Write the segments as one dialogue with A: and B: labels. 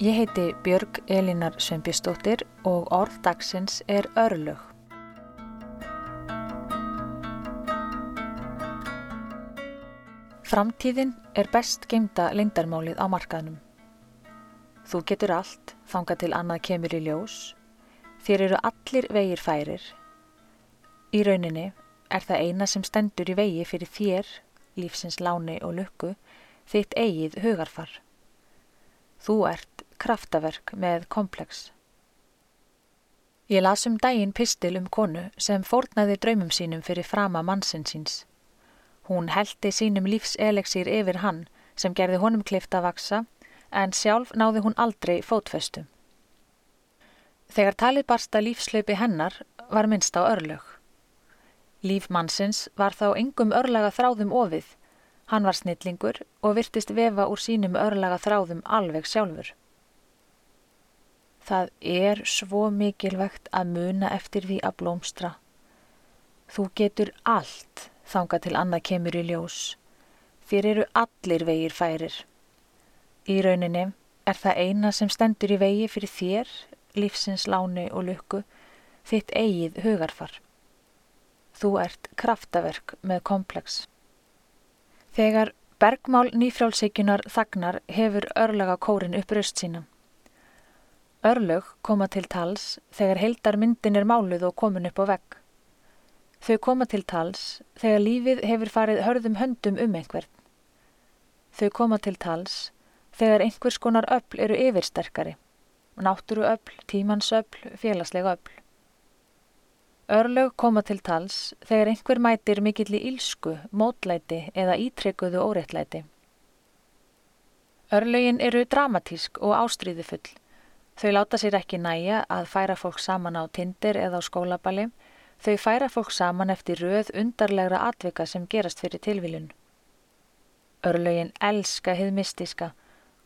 A: Ég heiti Björg Elínar Sveinbjörnsdóttir og orð dagsins er örlög. Framtíðin er best geimta leindarmálið á markaðnum. Þú getur allt, þanga til annað kemur í ljós. Þér eru allir vegir færir. Í rauninni er það eina sem stendur í vegi fyrir þér, lífsins láni og lukku, þitt eigið hugarfar. Þú ert kraftaverk með komplex. Ég las um daginn pistil um konu sem fórnaði draumum sínum fyrir frama mannsinn síns. Hún heldi sínum lífselegsýr yfir hann sem gerði honum klift að vaksa en sjálf náði hún aldrei fótfestu. Þegar talið barsta lífslaupi hennar var minnst á örlög. Líf mannsins var þá yngum örlaga þráðum ofið. Hann var snillingur og virtist vefa úr sínum örlaga þráðum alveg sjálfur. Það er svo mikilvægt að muna eftir því að blómstra. Þú getur allt þanga til annað kemur í ljós. Þér eru allir vegir færir. Í rauninni er það eina sem stendur í vegi fyrir þér, lífsins láni og lukku, þitt eigið hugarfar. Þú ert kraftaverk með komplex. Þegar bergmál nýfrjálsíkunar þagnar hefur örlaga kórin upp raust sína. Örlög koma til tals þegar heildar myndin er máluð og komin upp á vegg. Þau koma til tals þegar lífið hefur farið hörðum höndum um einhvern. Þau koma til tals þegar einhvers konar öll eru yfirsterkari, náttúru öll, tímans öll, félagslega öll. Örlög koma til tals þegar einhver mætir mikill í ílsku, mótlæti eða ítrekuðu óreittlæti. Örlögin eru dramatísk og ástríðifull Þau láta sér ekki næja að færa fólk saman á tindir eða á skólabali. Þau færa fólk saman eftir röð undarlegra atvika sem gerast fyrir tilvílun. Örlögin elska hið mystiska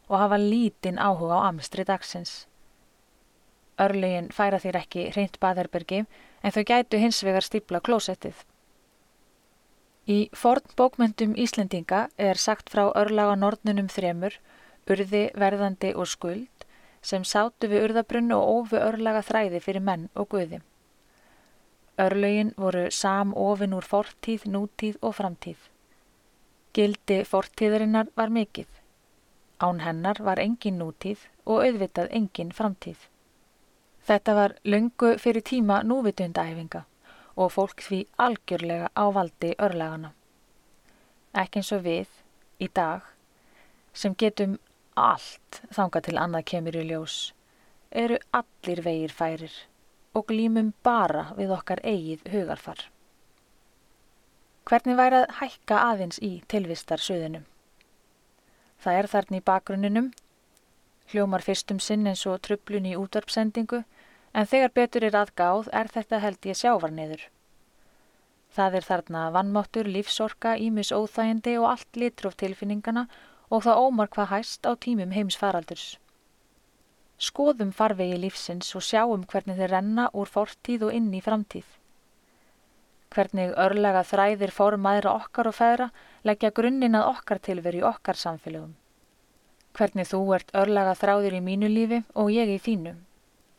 A: og hafa lítinn áhuga á amstri dagsins. Örlögin færa þér ekki reynd baðherbergi en þau gætu hins vegar stípla klósettið. Í forn bókmyndum Íslendinga er sagt frá örlaga nortnunum þremur, urði, verðandi og skuld sem sátu við urðabrunn og ófu örlaga þræði fyrir menn og guði. Örlögin voru sam ofin úr fortíð, nútíð og framtíð. Gildi fortíðarinnar var mikill. Án hennar var engin nútíð og auðvitað engin framtíð. Þetta var lungu fyrir tíma núvitundæfinga og fólk því algjörlega á valdi örlegana. Ekki eins og við, í dag, sem getum allt þanga til annað kemur í ljós, eru allir vegir færir og glýmum bara við okkar eigið hugarfar. Hvernig væri að hækka aðeins í tilvistarsöðunum? Það er þarna í bakgrunninum, hljómar fyrstum sinn eins og trublun í útvarpsendingu, en þegar betur er aðgáð er þetta held ég sjávarniður. Það er þarna vannmáttur, lífsorka, ímis óþægindi og allt litróf tilfinningana og það ómar hvað hæst á tímum heims faraldurs. Skoðum farvegi lífsins og sjáum hvernig þeir renna úr fortíð og inn í framtíð. Hvernig örlega þræðir formaðra okkar og feðra leggja grunninn að okkar tilveru í okkar samfélögum. Hvernig þú ert örlega þráður í mínu lífi og ég í þínum.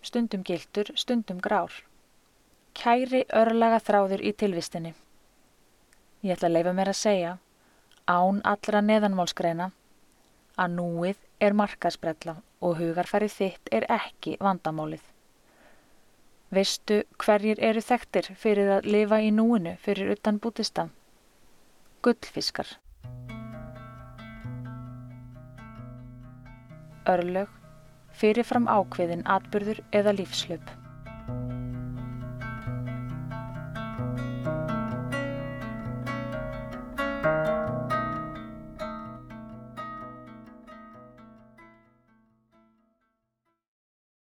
A: Stundum giltur, stundum grár. Kæri örlega þráður í tilvistinni. Ég ætla að leifa mér að segja án allra neðanmálskreina að núið er markasbrella og hugarfærið þitt er ekki vandamálið. Veistu hverjir eru þekktir fyrir að lifa í núinu fyrir utan bútista? Gullfiskar. Örlög, fyrirfram ákveðin atbyrður eða lífslöp.